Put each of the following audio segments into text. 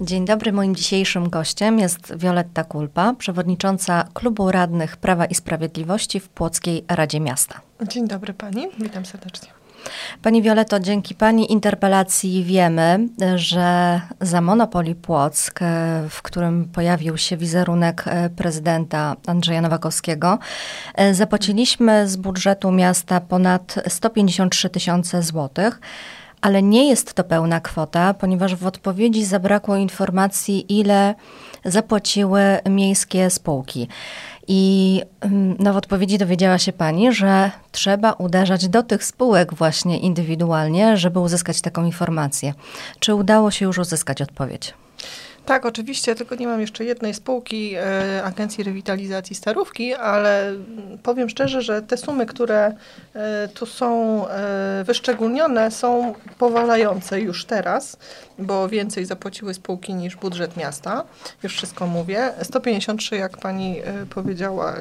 Dzień dobry. Moim dzisiejszym gościem jest Wioletta Kulpa, przewodnicząca Klubu Radnych Prawa i Sprawiedliwości w Płockiej Radzie Miasta. Dzień dobry pani, witam serdecznie. Pani Wioleto, dzięki Pani interpelacji wiemy, że za Monopoli Płock, w którym pojawił się wizerunek prezydenta Andrzeja Nowakowskiego, zapłaciliśmy z budżetu miasta ponad 153 tysiące złotych. Ale nie jest to pełna kwota, ponieważ w odpowiedzi zabrakło informacji, ile zapłaciły miejskie spółki. I no, w odpowiedzi dowiedziała się pani, że trzeba uderzać do tych spółek właśnie indywidualnie, żeby uzyskać taką informację. Czy udało się już uzyskać odpowiedź? Tak, oczywiście, tylko nie mam jeszcze jednej spółki e, Agencji Rewitalizacji Starówki, ale powiem szczerze, że te sumy, które e, tu są e, wyszczególnione, są powalające już teraz, bo więcej zapłaciły spółki niż budżet miasta. Już wszystko mówię. 153, jak pani e, powiedziała,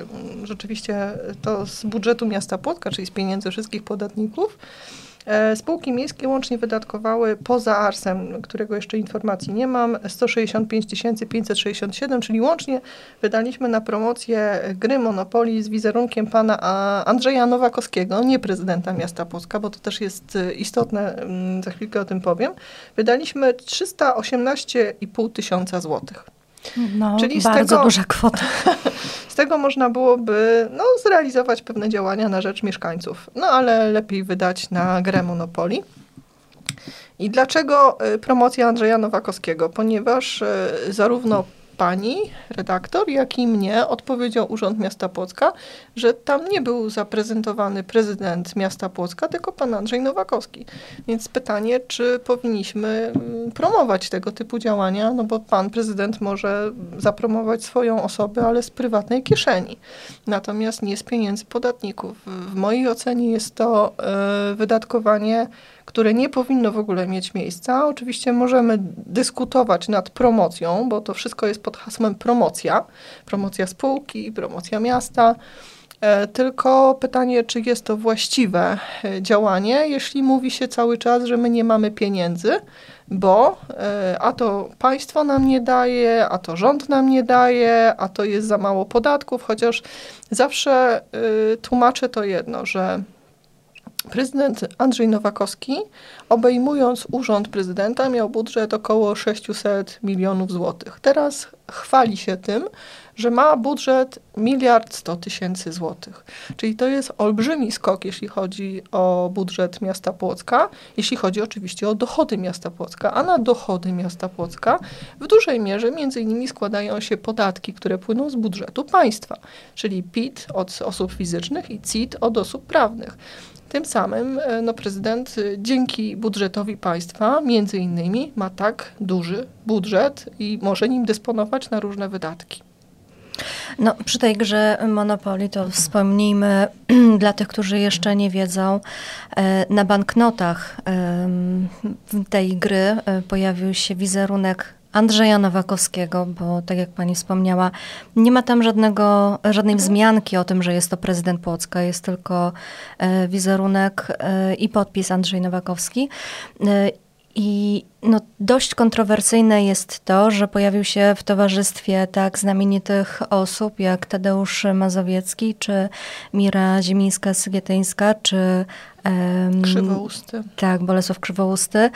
rzeczywiście to z budżetu miasta Płotka, czyli z pieniędzy wszystkich podatników. E, spółki miejskie łącznie wydatkowały poza ARS-em, którego jeszcze informacji nie mam, 165 567, czyli łącznie wydaliśmy na promocję gry Monopolii z wizerunkiem pana Andrzeja Nowakowskiego, nie prezydenta miasta Polska, bo to też jest e, istotne, mm, za chwilkę o tym powiem. Wydaliśmy 318,5 tysiąca złotych. No, Czyli bardzo tego, duża kwota. Z tego można byłoby no, zrealizować pewne działania na rzecz mieszkańców. No ale lepiej wydać na grę Monopoli. I dlaczego y, promocja Andrzeja Nowakowskiego? Ponieważ y, zarówno pani redaktor, jak i mnie odpowiedział Urząd Miasta Płocka, że tam nie był zaprezentowany prezydent miasta Płocka, tylko pan Andrzej Nowakowski. Więc pytanie, czy powinniśmy mm, promować tego typu działania, no bo pan prezydent może zapromować swoją osobę, ale z prywatnej kieszeni. Natomiast nie z pieniędzy podatników. W mojej ocenie jest to y, wydatkowanie które nie powinno w ogóle mieć miejsca. Oczywiście możemy dyskutować nad promocją, bo to wszystko jest pod hasłem promocja. Promocja spółki, promocja miasta. E, tylko pytanie, czy jest to właściwe e, działanie, jeśli mówi się cały czas, że my nie mamy pieniędzy, bo e, a to państwo nam nie daje, a to rząd nam nie daje, a to jest za mało podatków, chociaż zawsze tłumaczę to jedno, że Prezydent Andrzej Nowakowski, obejmując urząd prezydenta, miał budżet około 600 milionów złotych. Teraz chwali się tym, że ma budżet miliard 100 tysięcy złotych. Czyli to jest olbrzymi skok, jeśli chodzi o budżet miasta Płocka, jeśli chodzi oczywiście o dochody miasta Płocka, a na dochody miasta Płocka w dużej mierze między innymi składają się podatki, które płyną z budżetu państwa, czyli PIT od osób fizycznych i CIT od osób prawnych. Tym samym e, no, prezydent e, dzięki budżetowi państwa między innymi ma tak duży budżet i może nim dysponować na różne wydatki. No, przy tej grze Monopoly to wspomnijmy dla tych, którzy jeszcze nie wiedzą, e, na banknotach tej gry pojawił się wizerunek Andrzeja Nowakowskiego, bo tak jak pani wspomniała, nie ma tam żadnego, żadnej wzmianki o tym, że jest to prezydent Płocka, jest tylko e, wizerunek e, i podpis Andrzej Nowakowski. I no, dość kontrowersyjne jest to, że pojawił się w towarzystwie tak znamienitych osób jak Tadeusz Mazowiecki, czy Mira Ziemińska-Sygietyńska, czy um, Krzywousty. Tak, Bolesław Krzywousty.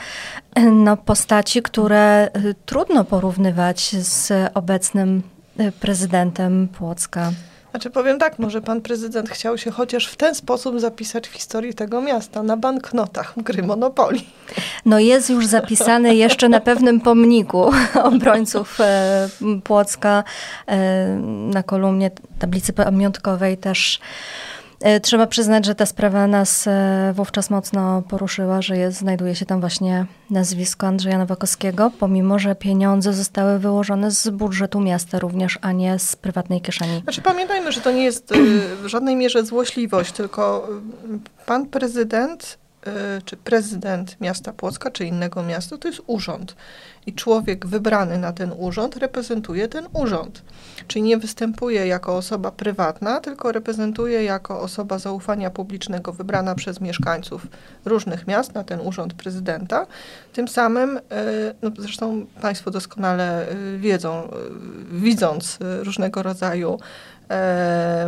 No, postaci, które y, trudno porównywać z obecnym y, prezydentem Płocka. Znaczy powiem tak, może pan prezydent chciał się chociaż w ten sposób zapisać w historii tego miasta, na banknotach gry Monopoli. No jest już zapisany jeszcze na pewnym pomniku obrońców e, Płocka e, na kolumnie tablicy pamiątkowej też E, trzeba przyznać, że ta sprawa nas wówczas mocno poruszyła, że jest, znajduje się tam właśnie nazwisko Andrzeja Nowakowskiego, pomimo że pieniądze zostały wyłożone z budżetu miasta również, a nie z prywatnej kieszeni. Znaczy pamiętajmy, że to nie jest w żadnej mierze złośliwość, tylko pan prezydent czy prezydent miasta Płocka, czy innego miasta, to jest urząd. I człowiek wybrany na ten urząd reprezentuje ten urząd. Czyli nie występuje jako osoba prywatna, tylko reprezentuje jako osoba zaufania publicznego wybrana przez mieszkańców różnych miast na ten urząd prezydenta. Tym samym, y, no zresztą Państwo doskonale y, wiedzą, widząc różnego rodzaju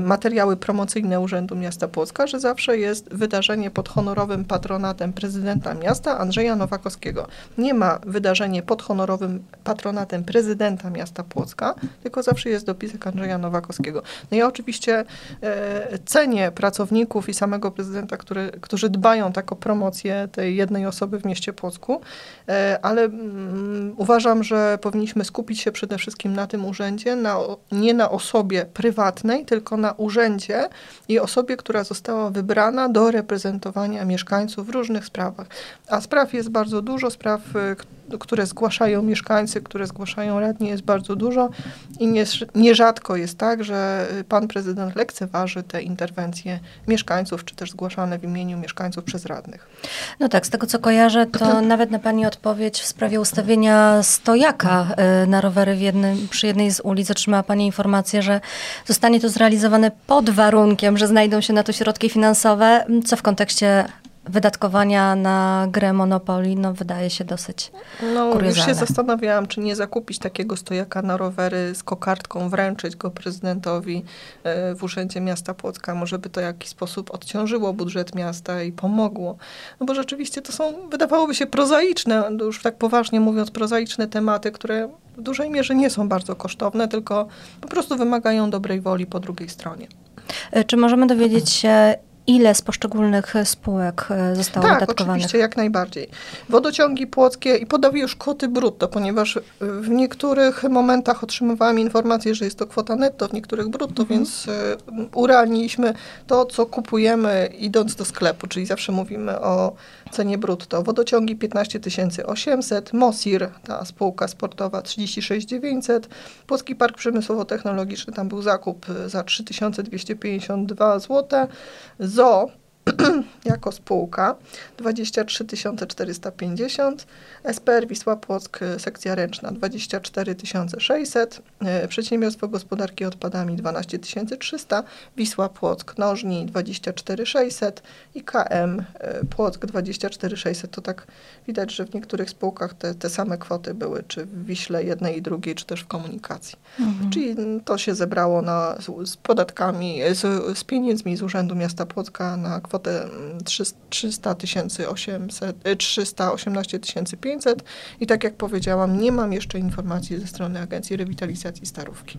materiały promocyjne Urzędu Miasta Płocka, że zawsze jest wydarzenie pod honorowym patronatem prezydenta miasta Andrzeja Nowakowskiego. Nie ma wydarzenie pod honorowym patronatem prezydenta miasta Płocka, tylko zawsze jest dopisek Andrzeja Nowakowskiego. No ja oczywiście e, cenię pracowników i samego prezydenta, który, którzy dbają tak o promocję tej jednej osoby w mieście Płocku, e, ale mm, uważam, że powinniśmy skupić się przede wszystkim na tym urzędzie, na, nie na osobie prywatnej, prywatnej, tylko na urzędzie i osobie, która została wybrana do reprezentowania mieszkańców w różnych sprawach. A spraw jest bardzo dużo, spraw, y, które zgłaszają mieszkańcy, które zgłaszają radni jest bardzo dużo i nie, nierzadko jest tak, że pan prezydent lekceważy te interwencje mieszkańców, czy też zgłaszane w imieniu mieszkańców przez radnych. No tak, z tego co kojarzę, to nawet na pani odpowiedź w sprawie ustawienia stojaka y, na rowery w jednym, przy jednej z ulic otrzymała pani informację, że zostanie to zrealizowane pod warunkiem, że znajdą się na to środki finansowe, co w kontekście wydatkowania na grę Monopoly, no wydaje się dosyć No, kuriozalne. już się zastanawiałam, czy nie zakupić takiego stojaka na rowery z kokardką, wręczyć go prezydentowi e, w Urzędzie Miasta Płocka. Może by to w jakiś sposób odciążyło budżet miasta i pomogło. No bo rzeczywiście to są, wydawałoby się prozaiczne, już tak poważnie mówiąc, prozaiczne tematy, które w dużej mierze nie są bardzo kosztowne, tylko po prostu wymagają dobrej woli po drugiej stronie. E, czy możemy dowiedzieć się, ile z poszczególnych spółek e, zostało tak, wydatkowanych? oczywiście, jak najbardziej. Wodociągi płockie i podawi już kwoty brutto, ponieważ w niektórych momentach otrzymywałam informację, że jest to kwota netto, w niektórych brutto, mhm. więc e, urealniliśmy to, co kupujemy idąc do sklepu, czyli zawsze mówimy o cenie brutto. Wodociągi 15 800, Mosir, ta spółka sportowa 36 900, Polski Park Przemysłowo-Technologiczny, tam był zakup za 3252 zł, So jako spółka 23 450, SPR Wisła Płock sekcja ręczna 24 600, e, Przedsiębiorstwo Gospodarki Odpadami 12 300, Wisła Płock Nożni 24 600 i KM e, Płock 24 600. To tak widać, że w niektórych spółkach te, te same kwoty były, czy w Wiśle jednej i drugiej, czy też w komunikacji. Mhm. Czyli to się zebrało na, z, z podatkami, z, z pieniędzmi z Urzędu Miasta Płocka na kwotę kwotę 300 800, 318 500 i tak jak powiedziałam, nie mam jeszcze informacji ze strony Agencji Rewitalizacji Starówki.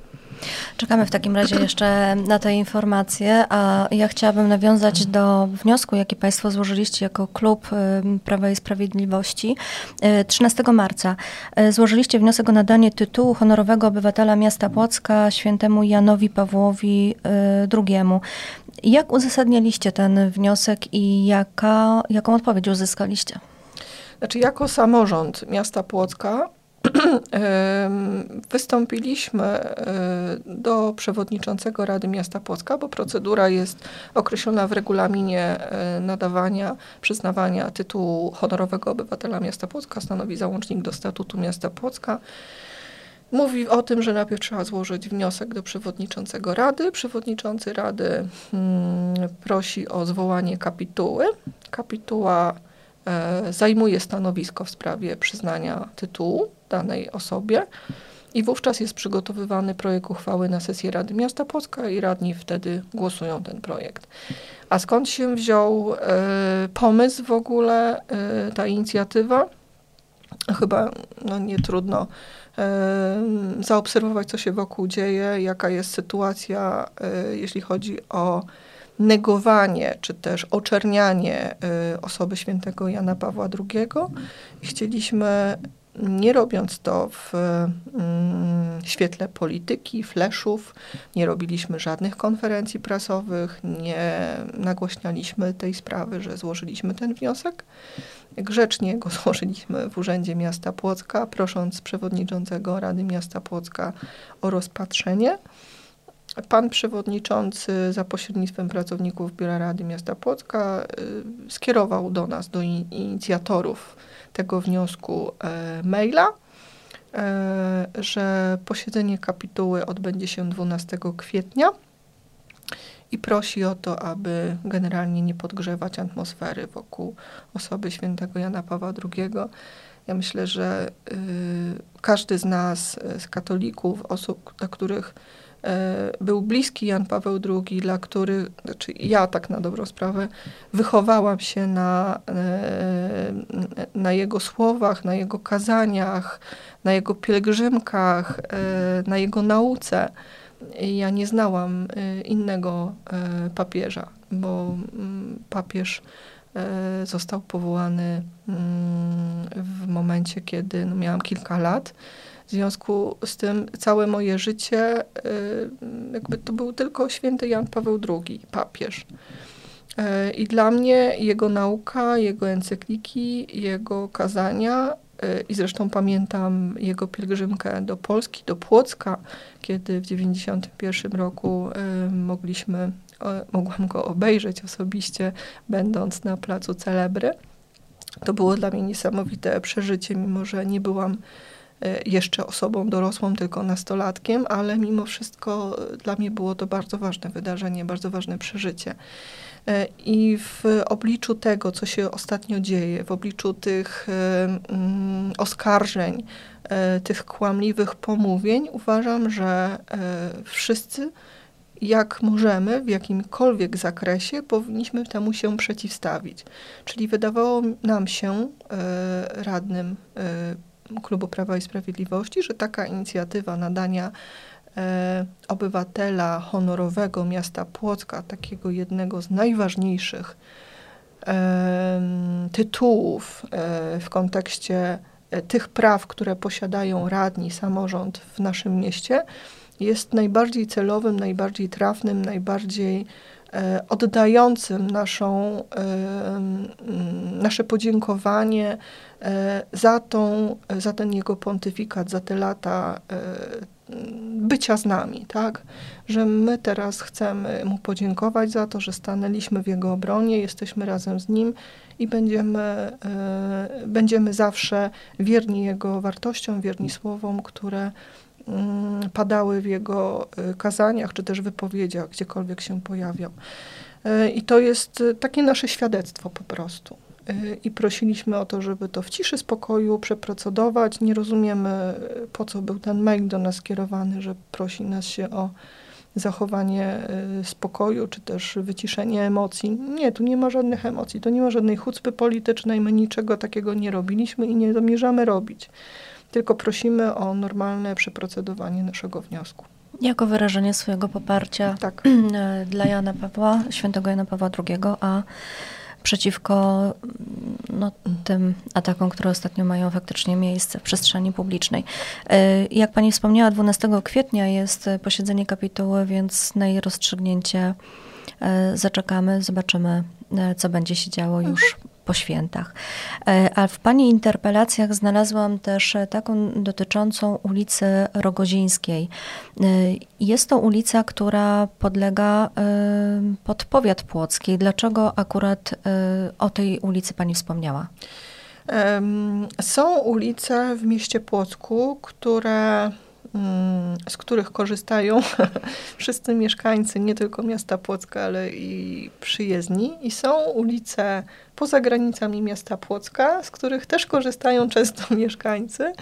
Czekamy w takim razie jeszcze na te informacje, a ja chciałabym nawiązać do wniosku, jaki Państwo złożyliście jako klub Prawa i Sprawiedliwości. 13 e, marca e, złożyliście wniosek o nadanie tytułu honorowego obywatela miasta Płocka świętemu Janowi Pawłowi II. Jak uzasadnialiście ten wniosek i jaka, jaką odpowiedź uzyskaliście? Znaczy, jako samorząd miasta Płocka wystąpiliśmy e, do przewodniczącego Rady Miasta Płocka, bo procedura jest określona w regulaminie e, nadawania, przyznawania tytułu honorowego obywatela miasta Płocka, stanowi załącznik do statutu miasta Płocka. Mówi o tym, że najpierw trzeba złożyć wniosek do przewodniczącego Rady. Przewodniczący Rady hmm, prosi o zwołanie kapituły. Kapituła e, zajmuje stanowisko w sprawie przyznania tytułu danej osobie i wówczas jest przygotowywany projekt uchwały na sesję Rady Miasta Płocka i radni wtedy głosują ten projekt. A skąd się wziął e, pomysł w ogóle, e, ta inicjatywa? Chyba no, nie trudno zaobserwować, co się wokół dzieje, jaka jest sytuacja, e, jeśli chodzi o negowanie czy też oczernianie e, osoby świętego Jana Pawła II. Chcieliśmy, nie robiąc to w mm, świetle polityki, fleszów, nie robiliśmy żadnych konferencji prasowych, nie nagłośnialiśmy tej sprawy, że złożyliśmy ten wniosek Grzecznie go złożyliśmy w Urzędzie Miasta Płocka, prosząc przewodniczącego Rady Miasta Płocka o rozpatrzenie. Pan przewodniczący za pośrednictwem pracowników Biura Rady Miasta Płocka skierował do nas, do inicjatorów tego wniosku maila że posiedzenie kapituły odbędzie się 12 kwietnia i prosi o to, aby generalnie nie podgrzewać atmosfery wokół osoby świętego Jana Pawła II. Ja myślę, że y, każdy z nas, y, z katolików, osób, dla których y, był bliski Jan Paweł II, dla których, znaczy ja tak na dobrą sprawę, wychowałam się na, y, na jego słowach, na jego kazaniach, na jego pielgrzymkach, y, na jego nauce ja nie znałam innego papieża, bo mm, papież został powołany mm, w momencie, kiedy no, miałam kilka lat. W związku z tym całe moje życie, jakby to był tylko święty Jan Paweł II, papież. I dla mnie jego nauka, jego encykliki, jego kazania i zresztą pamiętam jego pielgrzymkę do Polski, do Płocka, kiedy w 1991 roku y, mogliśmy, mogłam go obejrzeć osobiście, będąc na placu Celebry. To było dla mnie niesamowite przeżycie, mimo że nie byłam y, jeszcze osobą dorosłą, tylko nastolatkiem, ale mimo wszystko dla mnie było to bardzo ważne wydarzenie, bardzo ważne przeżycie. E, I w obliczu tego, co się ostatnio dzieje, w obliczu tych mm, oskarżeń, tych kłamliwych pomówień, uważam, że wszyscy, jak możemy, w jakimkolwiek zakresie, powinniśmy temu się przeciwstawić. Czyli wydawało nam się, radnym Klubu Prawa i Sprawiedliwości, że taka inicjatywa nadania e, obywatela honorowego miasta Płocka, takiego jednego z najważniejszych e, tytułów e, w kontekście e, tych praw, które posiadają radni, samorząd w naszym mieście, jest najbardziej celowym, najbardziej trafnym, najbardziej oddającym naszą, e, nasze podziękowanie za, tą, za ten jego pontyfikat, za te lata bycia z nami, tak? Że my teraz chcemy mu podziękować za to, że stanęliśmy w jego obronie, jesteśmy razem z nim i będziemy, będziemy zawsze wierni jego wartościom, wierni słowom, które padały w jego e, kazaniach, czy też wypowiedziach, gdziekolwiek się pojawiał. Y, I to jest takie nasze świadectwo po prostu. Y, i prosiliśmy o to, żeby to w ciszy, spokoju przeprocedować. Nie rozumiemy, y, po co był ten mail do nas skierowany, że prosi nas się o zachowanie y, spokoju, czy też wyciszenie emocji. Nie, tu nie ma żadnych emocji, to nie ma żadnej chucpy politycznej, my niczego takiego nie robiliśmy i nie zamierzamy robić. Tylko prosimy o normalne przeprocedowanie naszego wniosku. Jako wyrażenie swojego poparcia tak. dla Jana Pawła, świętego Jana Pawła II, a przeciwko no, tym atakom, które ostatnio mają faktycznie miejsce w przestrzeni publicznej. E, jak pani wspomniała, 12 kwietnia jest posiedzenie kapituły, więc na jej rozstrzygnięcie e, zaczekamy, zobaczymy, e, co będzie się działo już mhm po świętach. E, a w Pani interpelacjach znalazłam też taką dotyczącą ulicy Rogozińskiej. E, jest to ulica, która podlega e, pod powiat płocki. Dlaczego akurat o tej ulicy Pani wspomniała? Są ulice w mieście Płocku, które z których korzystają wszyscy mieszkańcy nie tylko miasta Płocka, ale i przyjezdni. I są ulice poza granicami miasta Płocka, z których też korzystają często mieszkańcy.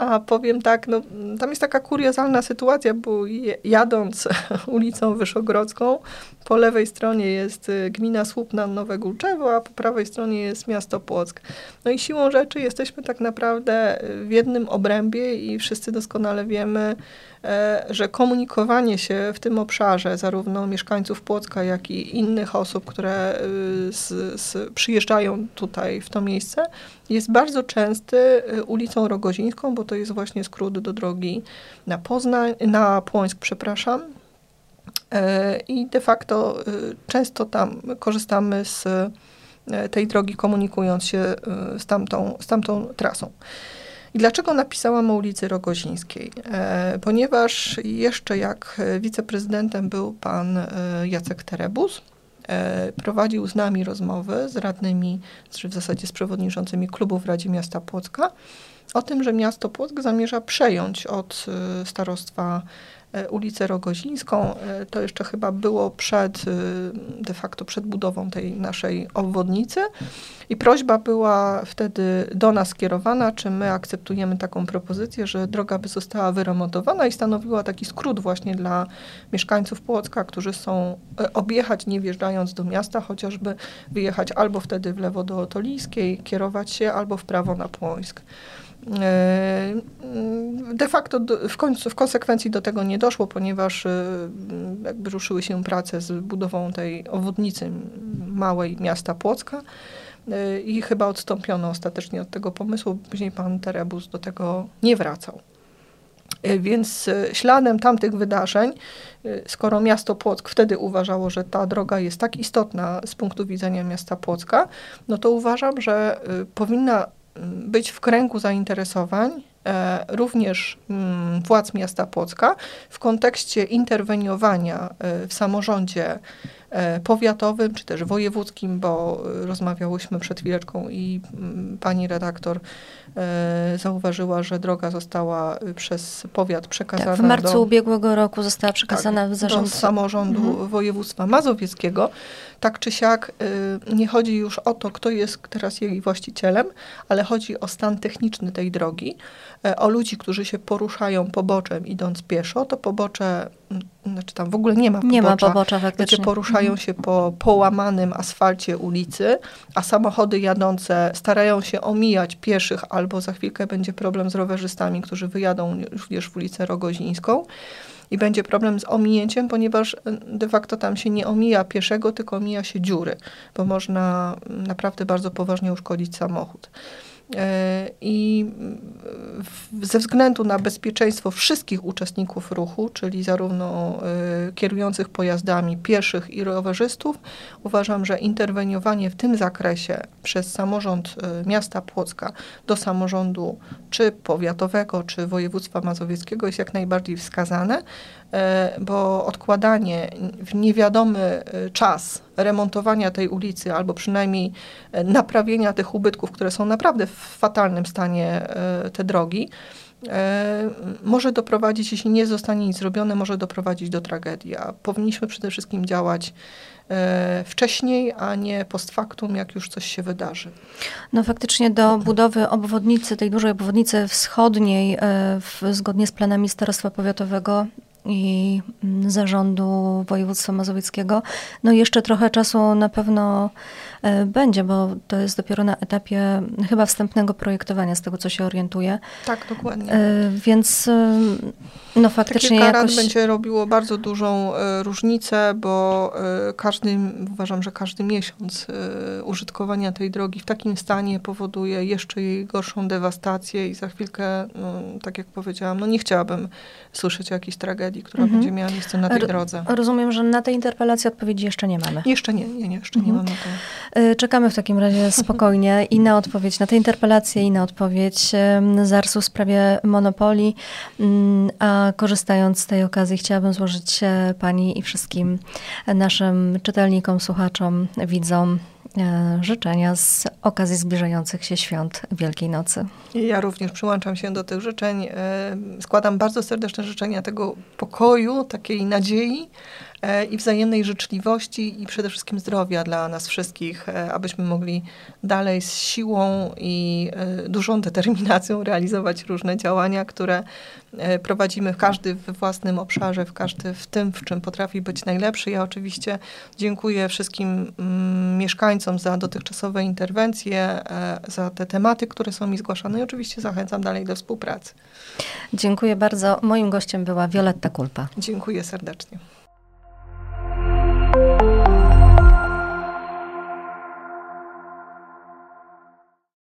A powiem tak, no, tam jest taka kuriozalna sytuacja, bo jadąc ulicą Wyszogrodzką, po lewej stronie jest y, gmina Słupna Nowe Gulczewo, a po prawej stronie jest miasto Płock. No i siłą rzeczy jesteśmy tak naprawdę w jednym obrębie i wszyscy doskonale wiemy, że komunikowanie się w tym obszarze, zarówno mieszkańców Płocka, jak i innych osób, które y, z, z, przyjeżdżają tutaj w to miejsce, jest bardzo częsty y, ulicą Rogozińską, bo to jest właśnie skrót do drogi na Poznań, na Płońsk, przepraszam. E, I de facto y, często tam korzystamy z tej drogi, komunikując się z tamtą, z tamtą trasą. I dlaczego napisałam o ulicy Rogozińskiej? E, ponieważ jeszcze jak wiceprezydentem był pan e, Jacek Terebus, e, prowadził z nami rozmowy, z radnymi, czy w zasadzie z przewodniczącymi klubów w Radzie Miasta Płocka, o tym, że miasto Płock zamierza przejąć od e, starostwa E, ulicę Rogozińską. E, to jeszcze chyba było przed, e, de facto przed budową tej naszej obwodnicy. I prośba była wtedy do nas skierowana, czy my akceptujemy taką propozycję, że droga by została wyremontowana i stanowiła taki skrót właśnie dla mieszkańców Płocka, którzy chcą objechać nie wjeżdżając do miasta, chociażby wyjechać albo wtedy w lewo do Otolijskiej, kierować się, albo w prawo na Płońsk. E, de facto w, końcu, w konsekwencji do tego nie doszło, ponieważ e, jakby ruszyły się prace z budową tej obwodnicy małej miasta Płocka e, i chyba odstąpiono ostatecznie od tego pomysłu. Później pan Terebus do tego nie wracał. Więc śladem tamtych wydarzeń, skoro miasto Płock wtedy uważało, że ta droga jest tak istotna z punktu widzenia miasta Płocka, no to uważam, że powinna być w kręgu zainteresowań e, również mm, władz miasta Płocka w kontekście interweniowania e, w samorządzie e, powiatowym czy też wojewódzkim, bo rozmawiałyśmy przed chwileczką i mm, pani redaktor zauważyła, że droga została przez powiat przekazana tak, w marcu do, ubiegłego roku została przekazana tak, w zarząd do samorządu mhm. województwa mazowieckiego tak czy siak y, nie chodzi już o to, kto jest teraz jej właścicielem, ale chodzi o stan techniczny tej drogi, e, o ludzi, którzy się poruszają poboczem idąc pieszo. To pobocze, mm, znaczy tam w ogóle nie ma pobocza. Nie ma pobocza faktycznie. Ludzie poruszają mhm. się po połamanym asfalcie ulicy, a samochody jadące starają się omijać pieszych albo za chwilkę będzie problem z rowerzystami, którzy wyjadą również w ulicę Rogozińską i będzie problem z ominięciem, ponieważ e, de facto tam się nie omija pieszego, tylko omija się dziury, bo można mm, naprawdę bardzo poważnie uszkodzić samochód. E, I ze względu na bezpieczeństwo wszystkich uczestników ruchu, czyli zarówno e, kierujących pojazdami, pieszych i rowerzystów, uważam, że interweniowanie w tym zakresie przez samorząd e, miasta Płocka do samorządu czy powiatowego, czy województwa mazowieckiego jest jak najbardziej wskazane, bo odkładanie w niewiadomy czas remontowania tej ulicy, albo przynajmniej naprawienia tych ubytków, które są naprawdę w fatalnym stanie e, te drogi, e, może doprowadzić, jeśli nie zostanie nic zrobione, może doprowadzić do tragedii. A powinniśmy przede wszystkim działać e, wcześniej, a nie post factum, jak już coś się wydarzy. No faktycznie do budowy obwodnicy, tej dużej obwodnicy wschodniej, w, zgodnie z planami Starostwa Powiatowego i mm, zarządu województwa mazowieckiego. No jeszcze trochę czasu na pewno e, będzie, bo to jest dopiero na etapie chyba wstępnego projektowania, z tego co się orientuję. Tak, dokładnie. E, więc e, no faktycznie Kilka jakoś... będzie robiło bardzo dużą różnicę, bo każdy, uważam, że każdy miesiąc użytkowania tej drogi w takim stanie powoduje jeszcze jej gorszą dewastację i za chwilkę, no, tak jak powiedziałam, no nie chciałabym słyszeć o jakiejś tragedii tragedii, która mhm. będzie miała miejsce na tej drodze. Rozumiem, że na tej interpelacji odpowiedzi jeszcze nie mamy. Jeszcze nie, nie, nie jeszcze mhm. nie mamy. To. Y, czekamy w takim razie spokojnie i na odpowiedź na tę interpelację i na odpowiedź ZARS-u w sprawie monopolii. Mm, a korzystając z tej okazji chciałabym złożyć Pani i wszystkim naszym czytelnikom, słuchaczom, widzom życzenia z okazji zbliżających się świąt Wielkiej Nocy. Ja również przyłączam się do tych życzeń. E, składam bardzo serdeczne życzenia tego pokoju, takiej nadziei, E, i wzajemnej życzliwości i przede wszystkim zdrowia dla nas wszystkich, e, abyśmy mogli dalej z siłą i e, dużą determinacją realizować różne działania, które prowadzimy każdy w własnym obszarze, w każdy w tym, w czym potrafi być najlepszy. Ja oczywiście dziękuję wszystkim mm, mieszkańcom za dotychczasowe interwencje, za te tematy, które są mi zgłaszane i oczywiście zachęcam dalej do współpracy. Dziękuję bardzo. Moim gościem była Wioletta Kulpa. Dziękuję serdecznie.